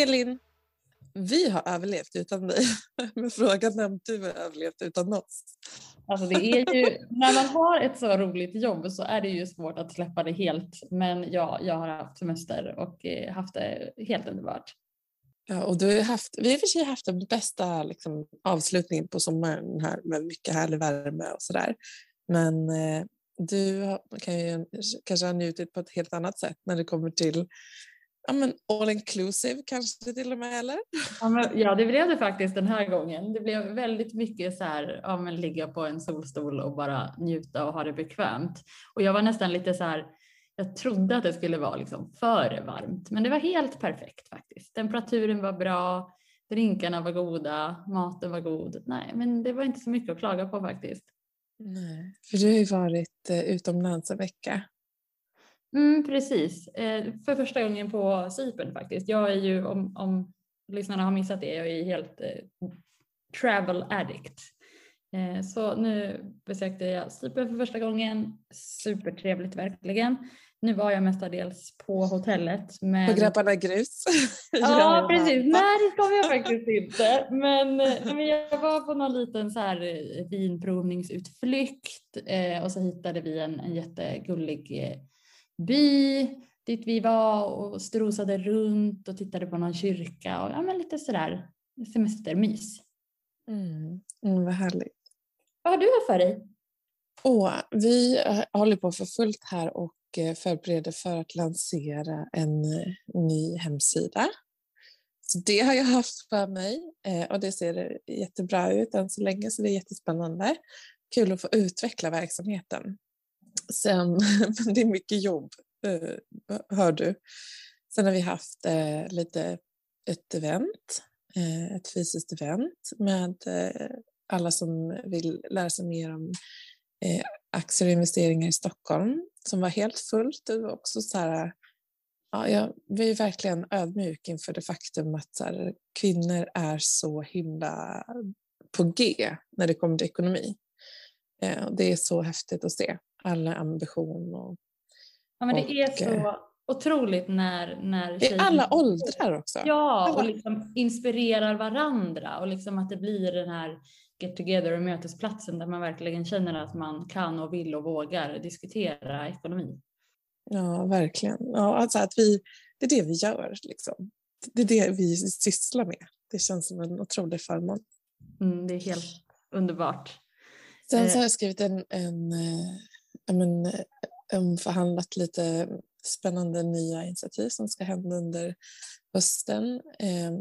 Elin, vi har överlevt utan dig. Men frågan är om du har överlevt utan oss. Alltså det är ju, när man har ett så roligt jobb så är det ju svårt att släppa det helt. Men ja, jag har haft semester och eh, haft det helt underbart. Ja, och du har haft, vi har för sig haft den bästa liksom, avslutningen på sommaren här med mycket härlig värme och sådär. Men eh, du kan ju kanske ha njutit på ett helt annat sätt när det kommer till ja, men all inclusive kanske till och med eller? Ja, men, ja, det blev det faktiskt den här gången. Det blev väldigt mycket så här, ja, men ligga på en solstol och bara njuta och ha det bekvämt. Och jag var nästan lite så här, jag trodde att det skulle vara liksom för varmt, men det var helt perfekt faktiskt. Temperaturen var bra, drinkarna var goda, maten var god. Nej, men det var inte så mycket att klaga på faktiskt. Nej, för du har ju varit eh, utomlands en vecka. Mm, precis, eh, för första gången på Cypern faktiskt. Jag är ju, om, om lyssnarna har missat det, jag är helt eh, travel addict. Eh, så nu besökte jag Cypern för första gången. Supertrevligt verkligen. Nu var jag mestadels på hotellet. Men... På Grabbarna Grus? ja, precis. Nej, det kom jag faktiskt inte. Men, eh, men jag var på någon liten så här eh, vinprovningsutflykt och så hittade vi en, en jättegullig by dit vi var och strosade runt och tittade på någon kyrka och ja, men lite sådär semestermys. Mm. Mm, vad härligt. Vad har du för dig? Oh, vi eh, håller på för fullt här och eh, förbereder för att lansera en eh, ny hemsida. Så det har jag haft för mig och det ser jättebra ut än så länge så det är jättespännande. Kul att få utveckla verksamheten. Sen, det är mycket jobb, eh, hör du. Sen har vi haft eh, lite ett event, eh, ett fysiskt event med alla som vill lära sig mer om eh, aktier och investeringar i Stockholm som var helt fullt. Det var också så här, ja, jag var verkligen ödmjuk inför det faktum att så här, kvinnor är så himla på G när det kommer till ekonomi. Eh, det är så häftigt att se alla ambition och Ja men det och, är så eh, otroligt när, när I alla åldrar också. Ja, alla. och liksom inspirerar varandra och liksom att det blir den här get together och mötesplatsen där man verkligen känner att man kan och vill och vågar diskutera ekonomi. Ja, verkligen. Ja, alltså att vi, det är det vi gör. Liksom. Det är det vi sysslar med. Det känns som en otrolig förmån. Mm, det är helt underbart. Sen så har jag skrivit en, en, en, eh, en förhandlat lite spännande nya initiativ som ska hända under hösten. Eh,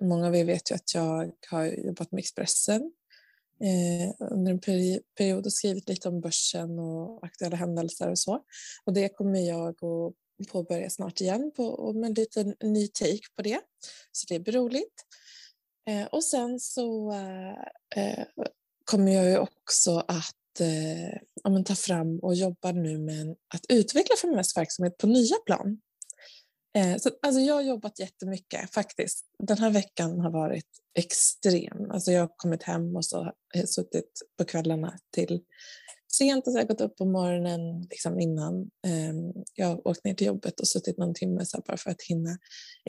många av er vet ju att jag har jobbat med Expressen eh, under en peri period och skrivit lite om börsen och aktuella händelser och så. Och det kommer jag att påbörja snart igen på, med en liten ny take på det. Så det blir roligt. Eh, och sen så eh, kommer jag ju också att eh, ja, ta fram och jobba nu med att utveckla Feminvest verksamhet på nya plan. Eh, så, alltså jag har jobbat jättemycket faktiskt. Den här veckan har varit extrem. Alltså jag har kommit hem och så suttit på kvällarna till sent och så har jag gått upp på morgonen liksom innan. Eh, jag har åkt ner till jobbet och suttit någon timme så bara för att hinna.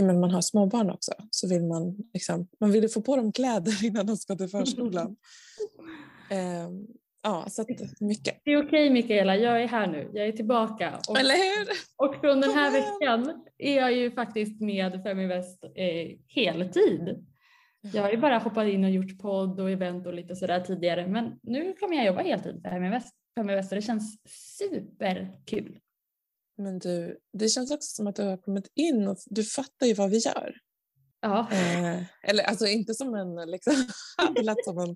Men man har småbarn också så vill man liksom, man vill få på dem kläder innan de ska till förskolan. eh, Ja, så mycket. Det är okej Mikaela, jag är här nu. Jag är tillbaka. Och, Eller hur? Och från den här veckan är jag ju faktiskt med Feminvest eh, heltid. Jag har ju bara hoppat in och gjort podd och event och lite sådär tidigare men nu kommer jag jobba heltid för Feminvest, Feminvest och det känns superkul. Men du, det känns också som att du har kommit in och du fattar ju vad vi gör. Ja. Eh, eller alltså inte som en, liksom, det lät som en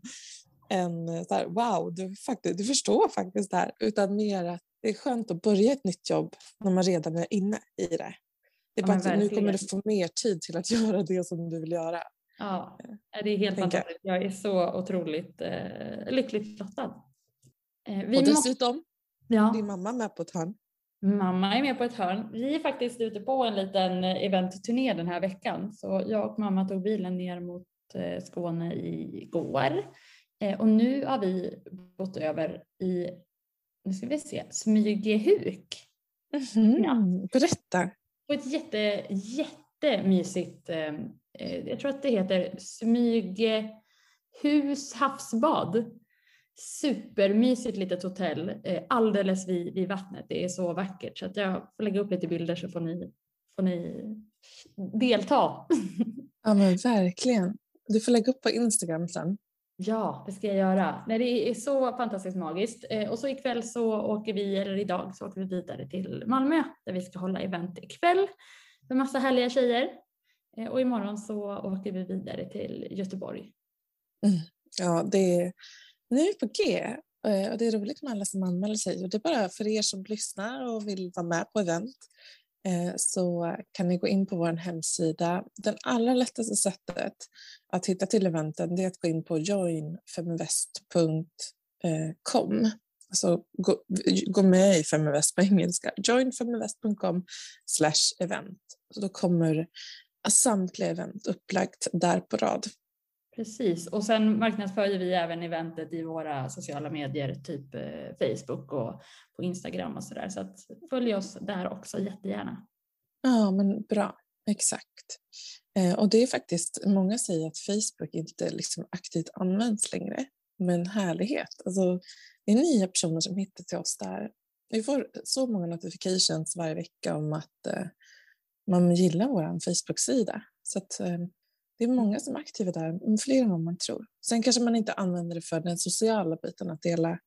en eh, så här, wow, du, faktiskt, du förstår faktiskt det här, utan mer att det är skönt att börja ett nytt jobb när man redan är inne i det. Det är bara att nu kommer du få mer tid till att göra det som du vill göra. Ja, eh, det är helt fantastiskt. Jag är så otroligt eh, lyckligt lottad. Eh, vi och dessutom, ja. din mamma med på ett hörn. Mamma är med på ett hörn. Vi är faktiskt ute på en liten eh, eventturné den här veckan så jag och mamma tog bilen ner mot Skåne igår Eh, och nu har vi gått över i, nu ska vi se, Smygehuk. Mm, ja. Berätta. På ett jätte, jättemysigt, eh, eh, jag tror att det heter Smygehus havsbad. Supermysigt litet hotell eh, alldeles vid, vid vattnet. Det är så vackert så att jag får lägga upp lite bilder så får ni, får ni delta. Ja men verkligen. Du får lägga upp på Instagram sen. Ja, det ska jag göra. Nej, det är så fantastiskt magiskt. Eh, och så ikväll så åker vi, eller idag så åker vi vidare till Malmö där vi ska hålla event ikväll med massa härliga tjejer. Eh, och imorgon så åker vi vidare till Göteborg. Mm. Ja, det är, nu är vi på G eh, och det är roligt med alla som anmäler sig. Och det är bara för er som lyssnar och vill vara med på event eh, så kan ni gå in på vår hemsida. Det allra lättaste sättet att hitta till eventen är att gå in på joinfeminvest.com. Alltså gå, gå med i Feminvest på engelska. joinfeminvest.com slash event. Så då kommer samtliga event upplagt där på rad. Precis, och sen marknadsför vi även eventet i våra sociala medier, typ eh, Facebook och på Instagram och så där. Så att följ oss där också jättegärna. Ja, men bra. Exakt. Eh, och det är faktiskt, många säger att Facebook inte liksom aktivt används längre. Men härlighet, alltså, det är nya personer som hittar till oss där. Vi får så många notifications varje vecka om att eh, man gillar vår Facebook-sida. Så att, eh, det är många som är aktiva där, fler än vad man tror. Sen kanske man inte använder det för den sociala biten att dela.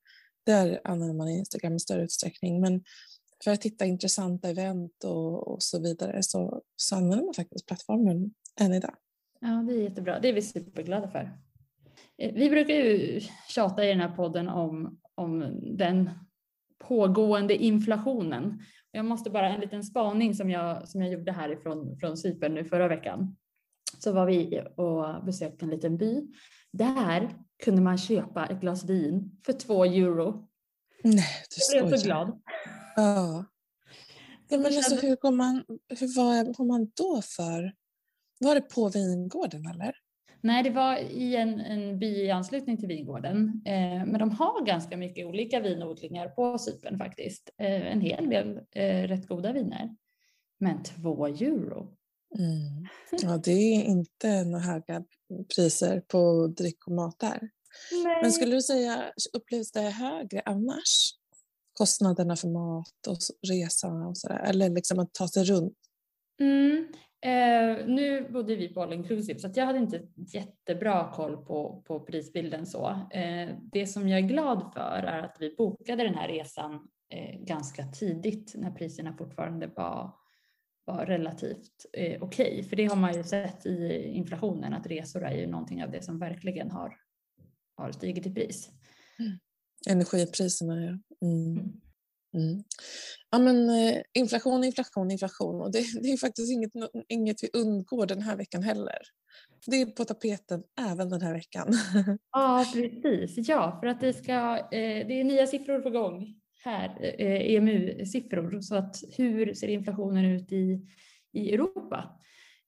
Där använder man Instagram i större utsträckning. Men för att hitta intressanta event och, och så vidare så, så använder man faktiskt plattformen än idag. Ja, det är jättebra. Det är vi superglada för. Eh, vi brukar ju tjata i den här podden om, om den pågående inflationen. Jag måste bara en liten spaning som jag, som jag gjorde härifrån från Cypern nu förra veckan så var vi och besökte en liten by. Där kunde man köpa ett glas vin för två euro. Nej, du Jag blev så glad. Ja. ja men alltså, hur går man, hur var, går man då för? Var det på vingården eller? Nej, det var i en, en by i anslutning till vingården. Eh, men de har ganska mycket olika vinodlingar på Cypern faktiskt. Eh, en hel del eh, rätt goda viner. Men två euro. Mm. Ja, det är inte några höga priser på dryck och mat där. Nej. Men skulle du säga, upplevs det högre annars? Kostnaderna för mat och resa och sådär, eller liksom att ta sig runt? Mm. Eh, nu bodde vi på all inclusive så jag hade inte jättebra koll på, på prisbilden så. Eh, det som jag är glad för är att vi bokade den här resan eh, ganska tidigt när priserna fortfarande var var relativt eh, okej. Okay. För det har man ju sett i inflationen att resor är ju någonting av det som verkligen har, har stigit i pris. Mm. Energipriserna ja. Mm. Mm mm. Ja men eh, inflation, inflation, inflation och det, det, är faktiskt inget, inget vi undgår den här veckan heller. Det är på tapeten även den här veckan. Ja precis, ja för att det ska, eh, det är nya siffror på gång här, eh, EMU-siffror. Så att hur ser inflationen ut i, i Europa?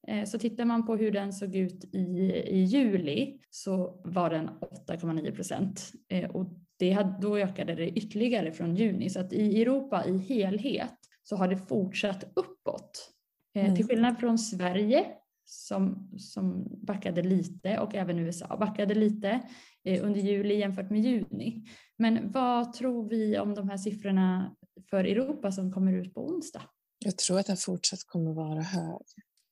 Eh, så tittar man på hur den såg ut i, i juli så var den 8,9 procent eh, och det då ökade det ytterligare från juni så att i Europa i helhet så har det fortsatt uppåt. Mm. Till skillnad från Sverige som, som backade lite och även USA backade lite under juli jämfört med juni. Men vad tror vi om de här siffrorna för Europa som kommer ut på onsdag? Jag tror att den fortsatt kommer vara hög.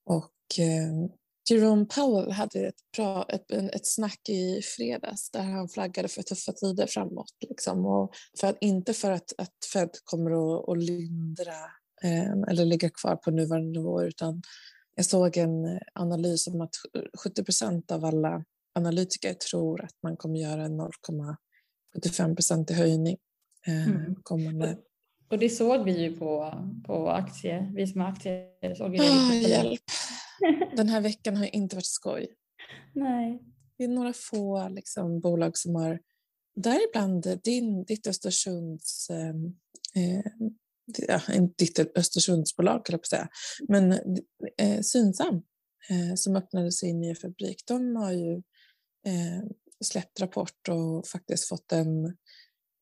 Och eh, Jerome Powell hade ett, bra, ett, ett snack i fredags där han flaggade för tuffa tider framåt. Liksom. Och för att, inte för att, att Fed kommer att, att lindra eh, eller ligga kvar på nuvarande nivå utan jag såg en analys om att 70 procent av alla analytiker tror att man kommer göra 0,75 procent i höjning eh, mm. kommande. Och det såg vi ju på, på aktier, vi som har aktier såg ju det. Ah, hjälp! Den här veckan har inte varit skoj. Nej. Det är några få liksom, bolag som har, däribland din, ditt Östersunds eh, ja, ditt Östersundsbolag, kan jag säga, men eh, Synsam eh, som öppnade sin nya fabrik, de har ju eh, släppt rapport och faktiskt fått en,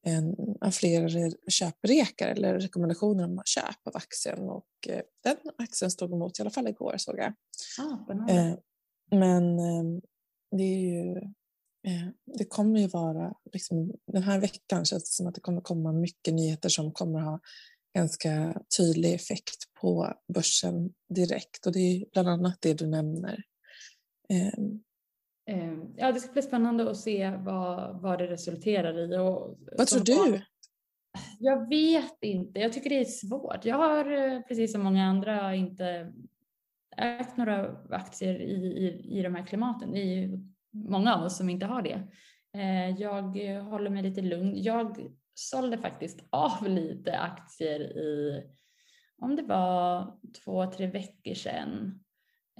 en, flera köprekar eller rekommendationer om köp av aktien och eh, den aktien stod emot i alla fall igår såg jag. Ah, eh, men eh, det är ju det kommer ju vara, liksom, den här veckan känns det som att det kommer komma mycket nyheter som kommer ha ganska tydlig effekt på börsen direkt och det är bland annat det du nämner. Ehm. Ehm, ja, det ska bli spännande att se vad, vad det resulterar i. Och, vad tror du? Jag vet inte. Jag tycker det är svårt. Jag har eh, precis som många andra inte ägt några aktier i, i, i de här klimaten. Det är ju många av oss som inte har det. Eh, jag håller mig lite lugn. Jag sålde faktiskt av lite aktier i, om det var två, tre veckor sedan.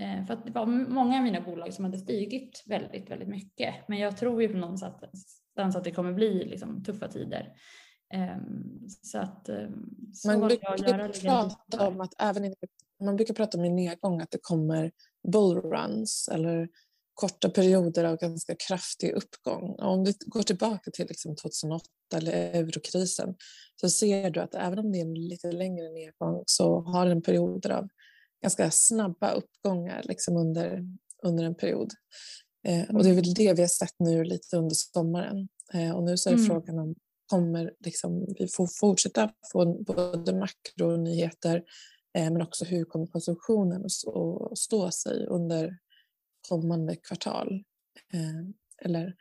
Eh, för att det var många av mina bolag som hade stigit väldigt, väldigt mycket. Men jag tror ju på någonstans att det kommer bli liksom tuffa tider. Ehm, så att ehm, så man brukar prata om att även man brukar prata om i nedgång att det kommer bullruns eller korta perioder av ganska kraftig uppgång. Om vi går tillbaka till liksom 2008 eller eurokrisen så ser du att även om det är en lite längre nedgång så har den perioder av ganska snabba uppgångar liksom under, under en period. Eh, och det är väl det vi har sett nu lite under sommaren. Eh, och nu så är mm. frågan om kommer liksom, vi får fortsätta få både makronyheter eh, men också hur kommer konsumtionen att stå sig under kommande kvartal? Eh, eller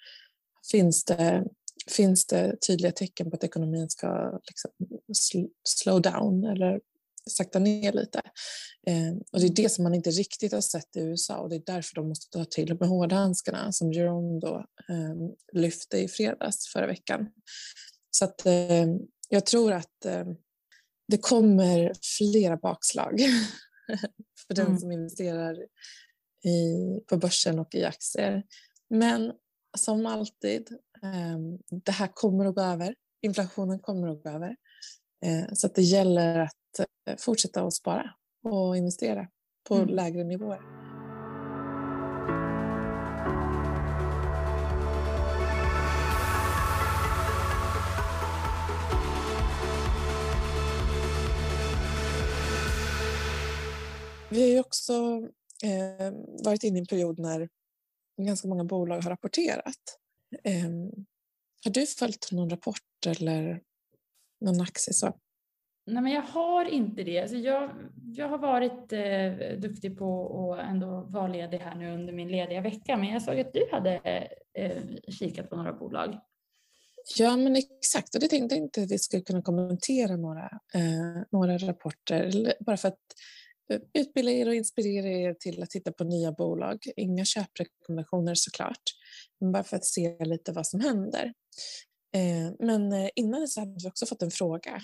finns det, finns det tydliga tecken på att ekonomin ska liksom slow down eller sakta ner lite? Eh, och det är det som man inte riktigt har sett i USA och det är därför de måste ta till med hårdhandskarna som Jerome då eh, lyfte i fredags förra veckan. Så att, jag tror att det kommer flera bakslag för den mm. som investerar i, på börsen och i aktier. Men som alltid, det här kommer att gå över. Inflationen kommer att gå över. Eh, så att det gäller att fortsätta att spara och investera på mm. lägre nivåer. Vi har ju också eh, varit inne i en period när ganska många bolag har rapporterat. Eh, har du följt någon rapport eller någon aktie? Så? Nej, men jag har inte det. Alltså jag, jag har varit eh, duktig på att ändå vara ledig här nu under min lediga vecka, men jag såg att du hade eh, kikat på några bolag. Ja, men exakt. Och det tänkte jag inte att vi skulle kunna kommentera några, eh, några rapporter, bara för att eh, utbilda er och inspirera er till att titta på nya bolag. Inga köprekommendationer såklart, men bara för att se lite vad som händer. Eh, men eh, innan innan så hade vi också fått en fråga.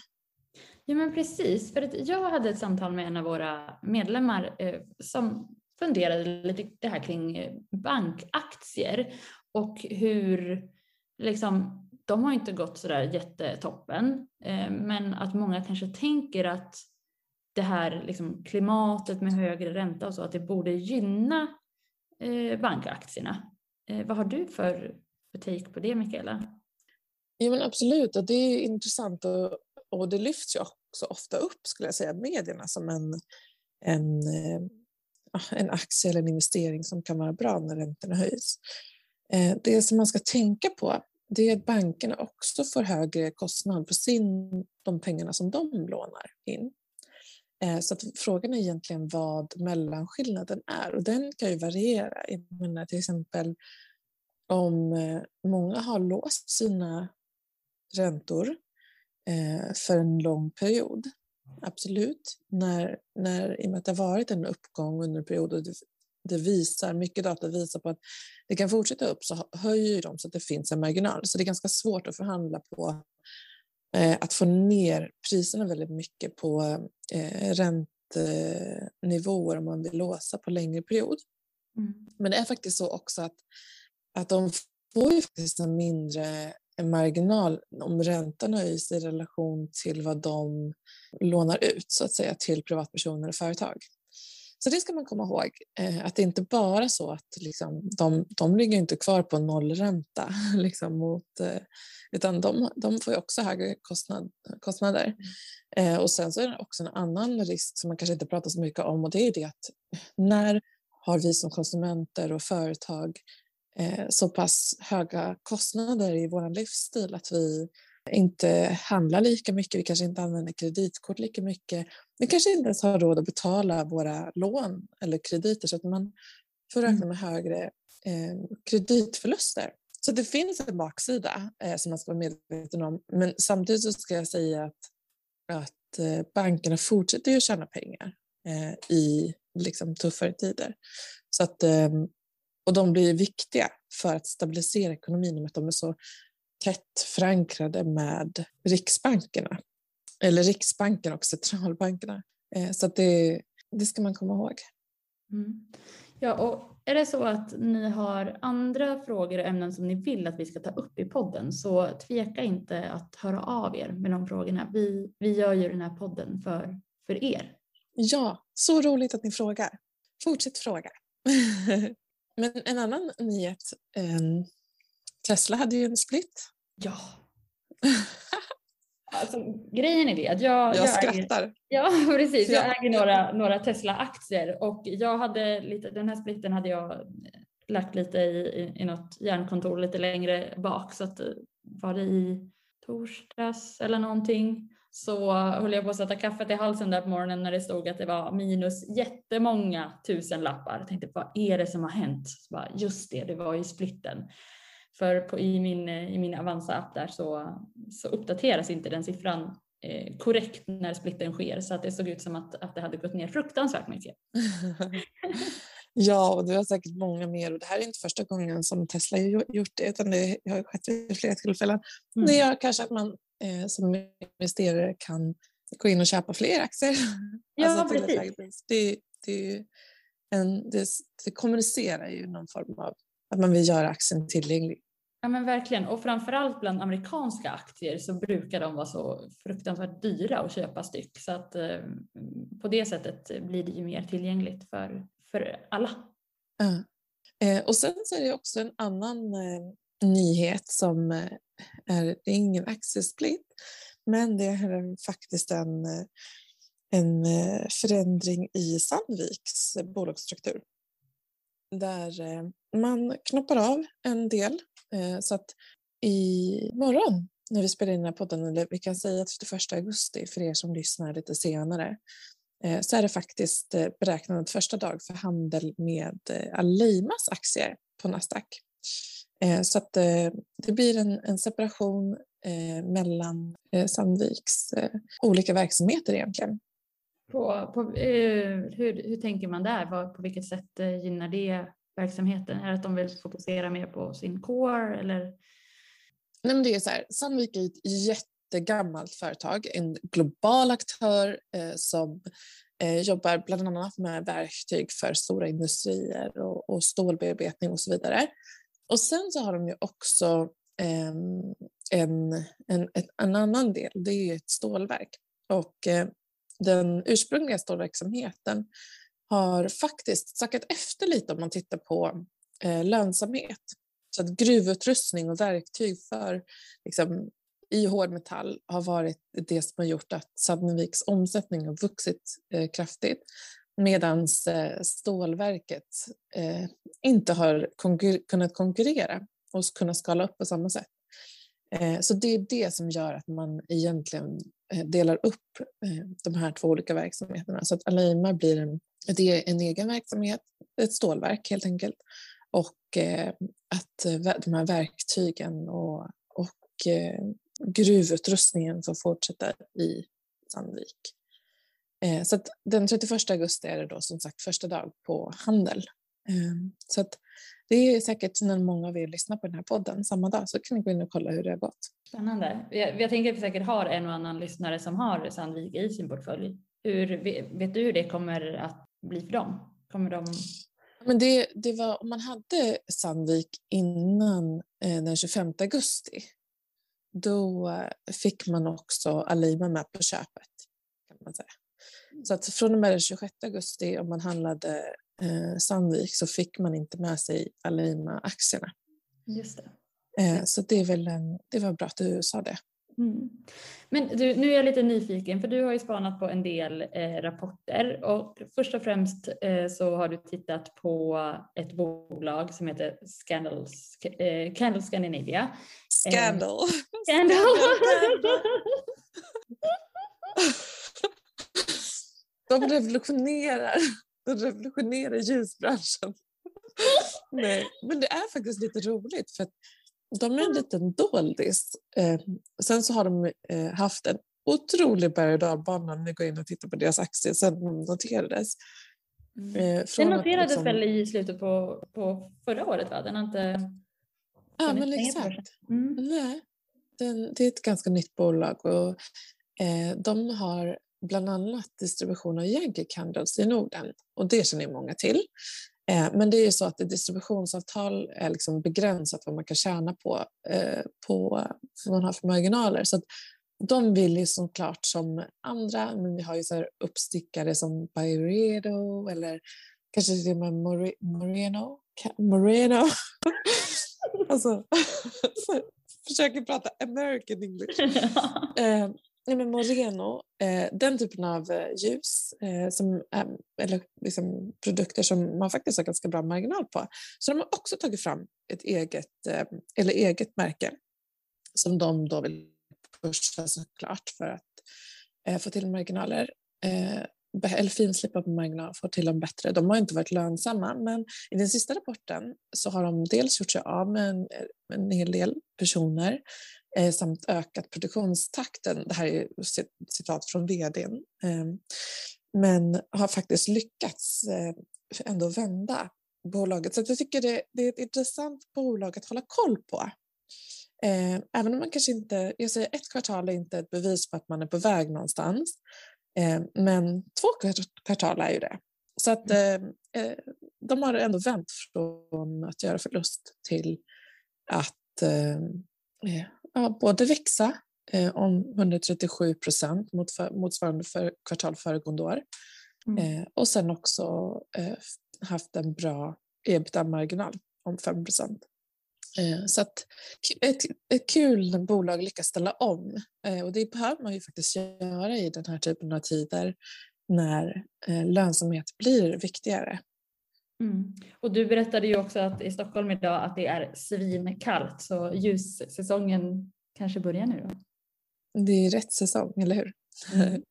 Ja men precis, för att jag hade ett samtal med en av våra medlemmar eh, som funderade lite det här kring eh, bankaktier och hur liksom, de har inte gått sådär jättetoppen, eh, men att många kanske tänker att det här liksom klimatet med högre ränta och så, att det borde gynna eh, bankaktierna. Eh, vad har du för, för take på det, Mikaela? Ja, men absolut, och det är intressant att och det lyfts ju också ofta upp, skulle jag säga, medierna som en, en, eh, en aktie eller en investering som kan vara bra när räntorna höjs. Eh, det som man ska tänka på det är att bankerna också får högre kostnad för sin, de pengarna som de lånar in. Eh, så att frågan är egentligen vad mellanskillnaden är och den kan ju variera. Jag menar till exempel om många har låst sina räntor för en lång period. Absolut, när, när, i och med att det har varit en uppgång under en period och det, det visar, mycket data visar på att det kan fortsätta upp så höjer de så att det finns en marginal. Så det är ganska svårt att förhandla på Eh, att få ner priserna väldigt mycket på eh, räntenivåer om man vill låsa på längre period. Mm. Men det är faktiskt så också att, att de får ju faktiskt en mindre marginal om räntan höjs i relation till vad de lånar ut så att säga till privatpersoner och företag. Så det ska man komma ihåg, eh, att det inte bara så att liksom, de, de ligger inte kvar på nollränta, liksom, mot, eh, utan de, de får också högre kostnad, kostnader. Eh, och sen så är det också en annan risk som man kanske inte pratar så mycket om och det är det att när har vi som konsumenter och företag eh, så pass höga kostnader i vår livsstil att vi inte handlar lika mycket, vi kanske inte använder kreditkort lika mycket. Vi kanske inte ens har råd att betala våra lån eller krediter så att man får räkna mm. med högre eh, kreditförluster. Så det finns en baksida eh, som man ska vara medveten om. Men samtidigt så ska jag säga att, att eh, bankerna fortsätter att tjäna pengar eh, i liksom, tuffare tider. Så att, eh, och de blir viktiga för att stabilisera ekonomin med att de är så tätt förankrade med riksbankerna. Eller Riksbanken och centralbankerna. Eh, så det, det ska man komma ihåg. Mm. Ja, och är det så att ni har andra frågor och ämnen som ni vill att vi ska ta upp i podden så tveka inte att höra av er med de frågorna. Vi, vi gör ju den här podden för, för er. Ja, så roligt att ni frågar. Fortsätt fråga. Men en annan nyhet. Ehm, Tesla hade ju en split. Ja. Alltså, grejen är det att jag, jag, jag skrattar. Äger, ja, precis. Jag äger några, några Tesla-aktier och jag hade lite, den här splitten hade jag lagt lite i, i, i något järnkontor lite längre bak så att var det i torsdags eller någonting så höll jag på att sätta kaffet i halsen där på morgonen när det stod att det var minus jättemånga tusen lappar. Jag tänkte vad är det som har hänt? Så bara, just det, det var ju splitten. För på, i min, i min Avanza-app där så, så uppdateras inte den siffran eh, korrekt när splitten sker så att det såg ut som att, att det hade gått ner fruktansvärt mycket. ja, och det var säkert många mer och det här är inte första gången som Tesla har gjort det utan det har skett vid flera tillfällen. Mm. Det gör kanske att man som investerare kan gå in och köpa fler aktier. Ja, alltså precis. Det, det, en, det, det kommunicerar ju någon form av att man vill göra aktien tillgänglig. Ja men verkligen och framförallt bland amerikanska aktier så brukar de vara så fruktansvärt dyra att köpa styck så att eh, på det sättet blir det ju mer tillgängligt för, för alla. Ja. Eh, och sen så är det också en annan eh, nyhet som eh, är, det är ingen aktiesplit men det är faktiskt en, eh, en eh, förändring i Sandviks bolagsstruktur där man knoppar av en del så att i morgon när vi spelar in den här podden, eller vi kan säga 31 augusti för er som lyssnar lite senare, så är det faktiskt beräknat första dag för handel med Aleimas aktier på Nasdaq. Så att det blir en, en separation mellan Sandviks olika verksamheter egentligen. På, på, hur, hur tänker man där? På vilket sätt gynnar det verksamheten? Är det att de vill fokusera mer på sin core eller? Nej, men det är så här, Sandvik är ett jättegammalt företag, en global aktör eh, som eh, jobbar bland annat med verktyg för stora industrier och, och stålbearbetning och så vidare. Och sen så har de ju också eh, en, en, ett, en annan del, det är ett stålverk. Och eh, den ursprungliga stålverksamheten har faktiskt sackat efter lite om man tittar på eh, lönsamhet. Så att gruvutrustning och verktyg för liksom, i hårdmetall har varit det som har gjort att Sandviks omsättning har vuxit eh, kraftigt medan eh, stålverket eh, inte har konkur kunnat konkurrera och kunna skala upp på samma sätt. Eh, så det är det som gör att man egentligen eh, delar upp eh, de här två olika verksamheterna så att Alaima blir en det är e-, en egen verksamhet, ett stålverk helt enkelt. Och eh, att de här verktygen och, och gruvutrustningen får fortsätta i Sandvik. Eh, så att den 31 augusti är det då som sagt första dag på handel. Eh, så att det är säkert när många av er lyssnar på den här podden samma dag så kan ni gå in och kolla hur det har gått. Spännande. Jag, jag tänker att vi säkert har en och annan lyssnare som har Sandvik i sin portfölj. Hur, vet du hur det kommer att bli för dem? Kommer de... Men det, det var, om man hade Sandvik innan eh, den 25 augusti, då eh, fick man också Alima med på köpet. Kan man säga. Så att från och med den 26 augusti om man handlade eh, Sandvik så fick man inte med sig Alima-aktierna. Just det. Eh, så det, är väl en, det var bra att du sa det. Mm. Men du, nu är jag lite nyfiken för du har ju spanat på en del eh, rapporter och först och främst eh, så har du tittat på ett bolag som heter Scandals, eh, Candle Scandinavia. Scandal. Scandal. De revolutionerar, de revolutionerar ljusbranschen. Nej, men det är faktiskt lite roligt för att de är en liten doldis. Eh, sen så har de eh, haft en otrolig berg och dalbana om ni går in och tittar på deras aktier sen de noterades. Mm. Eh, Den noterades liksom... väl i slutet på, på förra året? Va? Den har inte... Ja, men exakt. Mm. Nej, den, det är ett ganska nytt bolag och eh, de har bland annat distribution av Yankee Candles i Norden och det känner många till. Eh, men det är ju så att distributionsavtal är liksom begränsat vad man kan tjäna på, eh, på vad man har för marginaler. Så de vill ju såklart som andra, men vi har ju så uppstickare som Byredo eller kanske till och med Moreno. Moreno. alltså, försöker prata American English. nej men Moreno, eh, den typen av eh, ljus eh, som, ehm, eller liksom produkter som man faktiskt har ganska bra marginal på. Så de har också tagit fram ett eget, eh, eller eget märke som de då vill pusha såklart för att eh, få till marginaler. Eh, eller finslipa på marginal, få till dem bättre. De har inte varit lönsamma, men i den sista rapporten så har de dels gjort sig av med en, eh, en hel del personer eh, samt ökat produktionstakten. Det här är citat från vdn. Eh, men har faktiskt lyckats eh, ändå vända bolaget. Så jag tycker det, det, är ett intressant bolag att hålla koll på. Eh, även om man kanske inte, jag säger ett kvartal är inte ett bevis på att man är på väg någonstans. Eh, men två kvartal är ju det. Så att mm. eh, eh, de har ändå vänt från att göra förlust till att ja, både växa eh, om 137 procent mot för, motsvarande för, kvartal föregående år mm. eh, och sen också eh, haft en bra ebitda-marginal om 5 procent. Eh, så att ett, ett kul bolag lyckas ställa om eh, och det behöver man ju faktiskt göra i den här typen av tider när eh, lönsamhet blir viktigare. Mm. Och du berättade ju också att i Stockholm idag att det är svinkallt så ljussäsongen kanske börjar nu då? Det är rätt säsong, eller hur? Mm.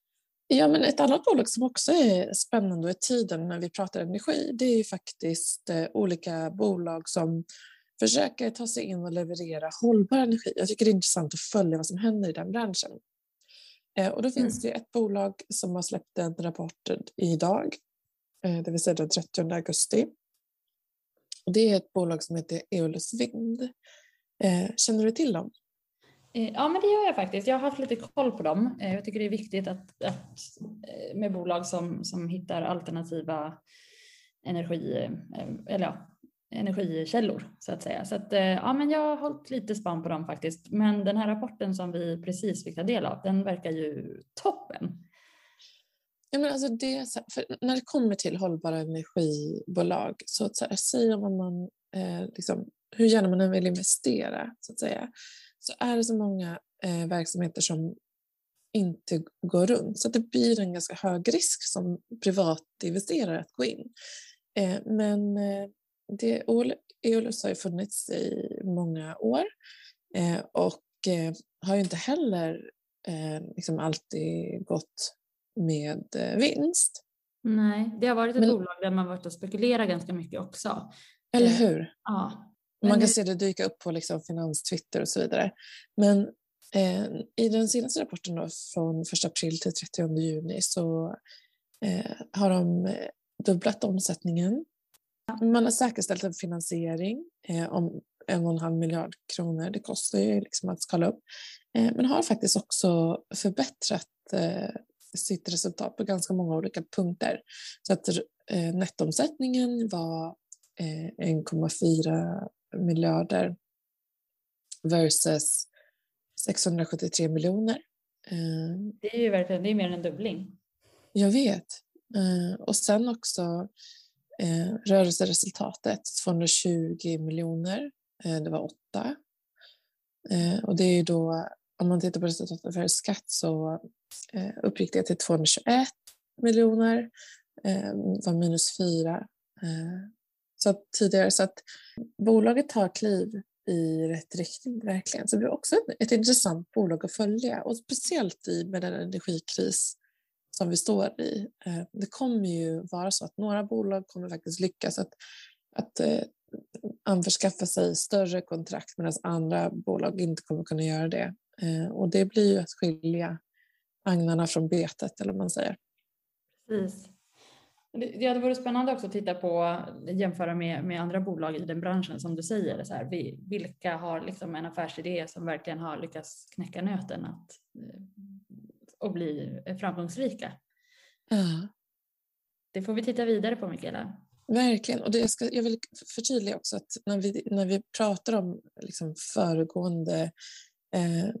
ja, men ett annat bolag som också är spännande i tiden när vi pratar energi, det är ju faktiskt eh, olika bolag som försöker ta sig in och leverera hållbar energi. Jag tycker det är intressant att följa vad som händer i den branschen. Eh, och då finns mm. det ett bolag som har släppt en rapport idag Eh, det vill säga den 30 augusti. Och det är ett bolag som heter Eolus Vind. Eh, känner du till dem? Eh, ja, men det gör jag faktiskt. Jag har haft lite koll på dem. Jag tycker det är viktigt att, att med bolag som, som hittar alternativa energi, eller ja, energikällor så att säga. Så att, ja, men jag har hållit lite spann på dem faktiskt. Men den här rapporten som vi precis fick ta del av, den verkar ju toppen. Ja, men alltså det, när det kommer till hållbara energibolag, så, så här, säger man, man eh, liksom, hur gärna man än vill investera, så att säga, så är det så många eh, verksamheter som inte går runt. Så det blir en ganska hög risk som privatinvesterare att gå in. Eh, men eh, det, Eolus har ju funnits i många år eh, och eh, har ju inte heller eh, liksom alltid gått med eh, vinst. Nej, det har varit ett Men, bolag där man varit och spekulerat ganska mycket också. Eller eh, hur? Ja. Man kan nu... se det dyka upp på liksom finanstwitter och så vidare. Men eh, i den senaste rapporten då, från 1 april till 30 juni så eh, har de eh, dubblat omsättningen. Man har säkerställt en finansiering eh, om en och en halv miljard kronor. Det kostar ju liksom att skala upp. Men har faktiskt också förbättrat sitt resultat på ganska många olika punkter. Så att eh, nettomsättningen var eh, 1,4 miljarder versus 673 miljoner. Eh, det är ju verkligen det är mer än en dubbling. Jag vet. Eh, och sen också eh, rörelseresultatet, 220 miljoner. Eh, det var åtta. Och det är då, om man tittar på resultatet för skatt så eh, uppgick det till 221 miljoner, eh, var minus fyra. Eh, så att, tidigare. Så att bolaget tar kliv i rätt riktning verkligen. Så det blir också ett, ett intressant bolag att följa och speciellt i med den energikris som vi står i. Eh, det kommer ju vara så att några bolag kommer faktiskt lyckas att, att eh, anförskaffa sig större kontrakt medan andra bolag inte kommer kunna göra det. Eh, och det blir ju att skilja agnarna från betet eller vad man säger. Precis. Det hade varit spännande också att titta på, jämföra med, med andra bolag i den branschen som du säger. Så här, vilka har liksom en affärsidé som verkligen har lyckats knäcka nöten att, och bli framgångsrika? Ja. Det får vi titta vidare på Mikaela. Verkligen. Och det jag, ska, jag vill förtydliga också att när vi, när vi pratar om liksom föregående eh,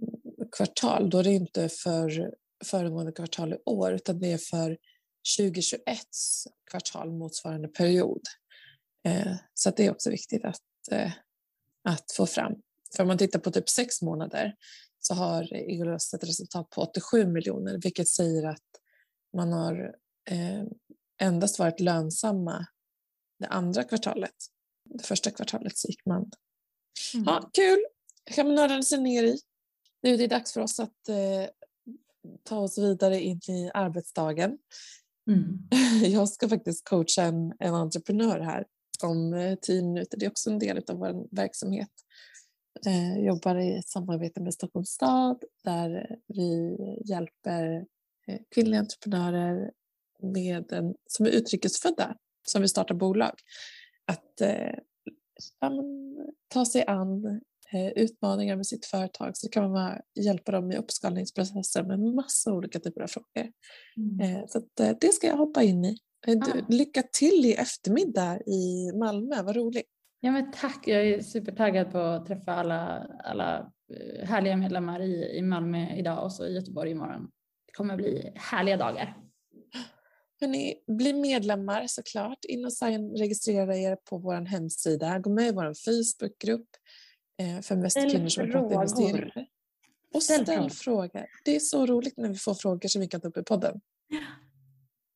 kvartal, då är det inte för föregående kvartal i år, utan det är för 2021 kvartal motsvarande period. Eh, så det är också viktigt att, eh, att få fram. För om man tittar på typ sex månader så har Igorös ett resultat på 87 miljoner, vilket säger att man har eh, endast varit lönsamma det andra kvartalet. Det första kvartalet så gick man... Mm. Ja, kul! kan man nörda sig ner i. Nu är det dags för oss att ta oss vidare in i arbetsdagen. Mm. Jag ska faktiskt coacha en, en entreprenör här om eh, tio minuter. Det är också en del av vår verksamhet. Jag eh, jobbar i samarbete med Stockholms stad där vi hjälper eh, kvinnliga entreprenörer med en, som är utrikesfödda som vill starta bolag att eh, ta sig an utmaningar med sitt företag så kan man hjälpa dem i uppskalningsprocesser med massa olika typer av frågor. Mm. Eh, så eh, det ska jag hoppa in i. Eh, ah. Lycka till i eftermiddag i Malmö, vad roligt. Ja, men tack, jag är supertaggad på att träffa alla, alla eh, härliga medlemmar i, i Malmö idag och så i Göteborg imorgon. Det kommer bli härliga dagar. Hörrni, bli medlemmar såklart. In och sign, registrera er på vår hemsida. Gå med i vår Facebookgrupp eh, för mest kvinnor som vill prata investeringar. Och ställ, ställ frågor. Det är så roligt när vi får frågor som vi kan ta upp i podden.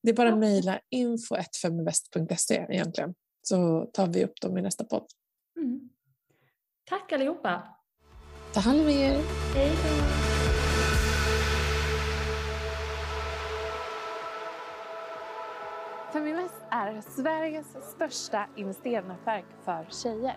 Det är bara att mejla info.feminvest.se egentligen så tar vi upp dem i nästa podd. Mm. Tack allihopa! Ta hand om er! Hej då! Feminvest är Sveriges största investeringsnätverk för tjejer.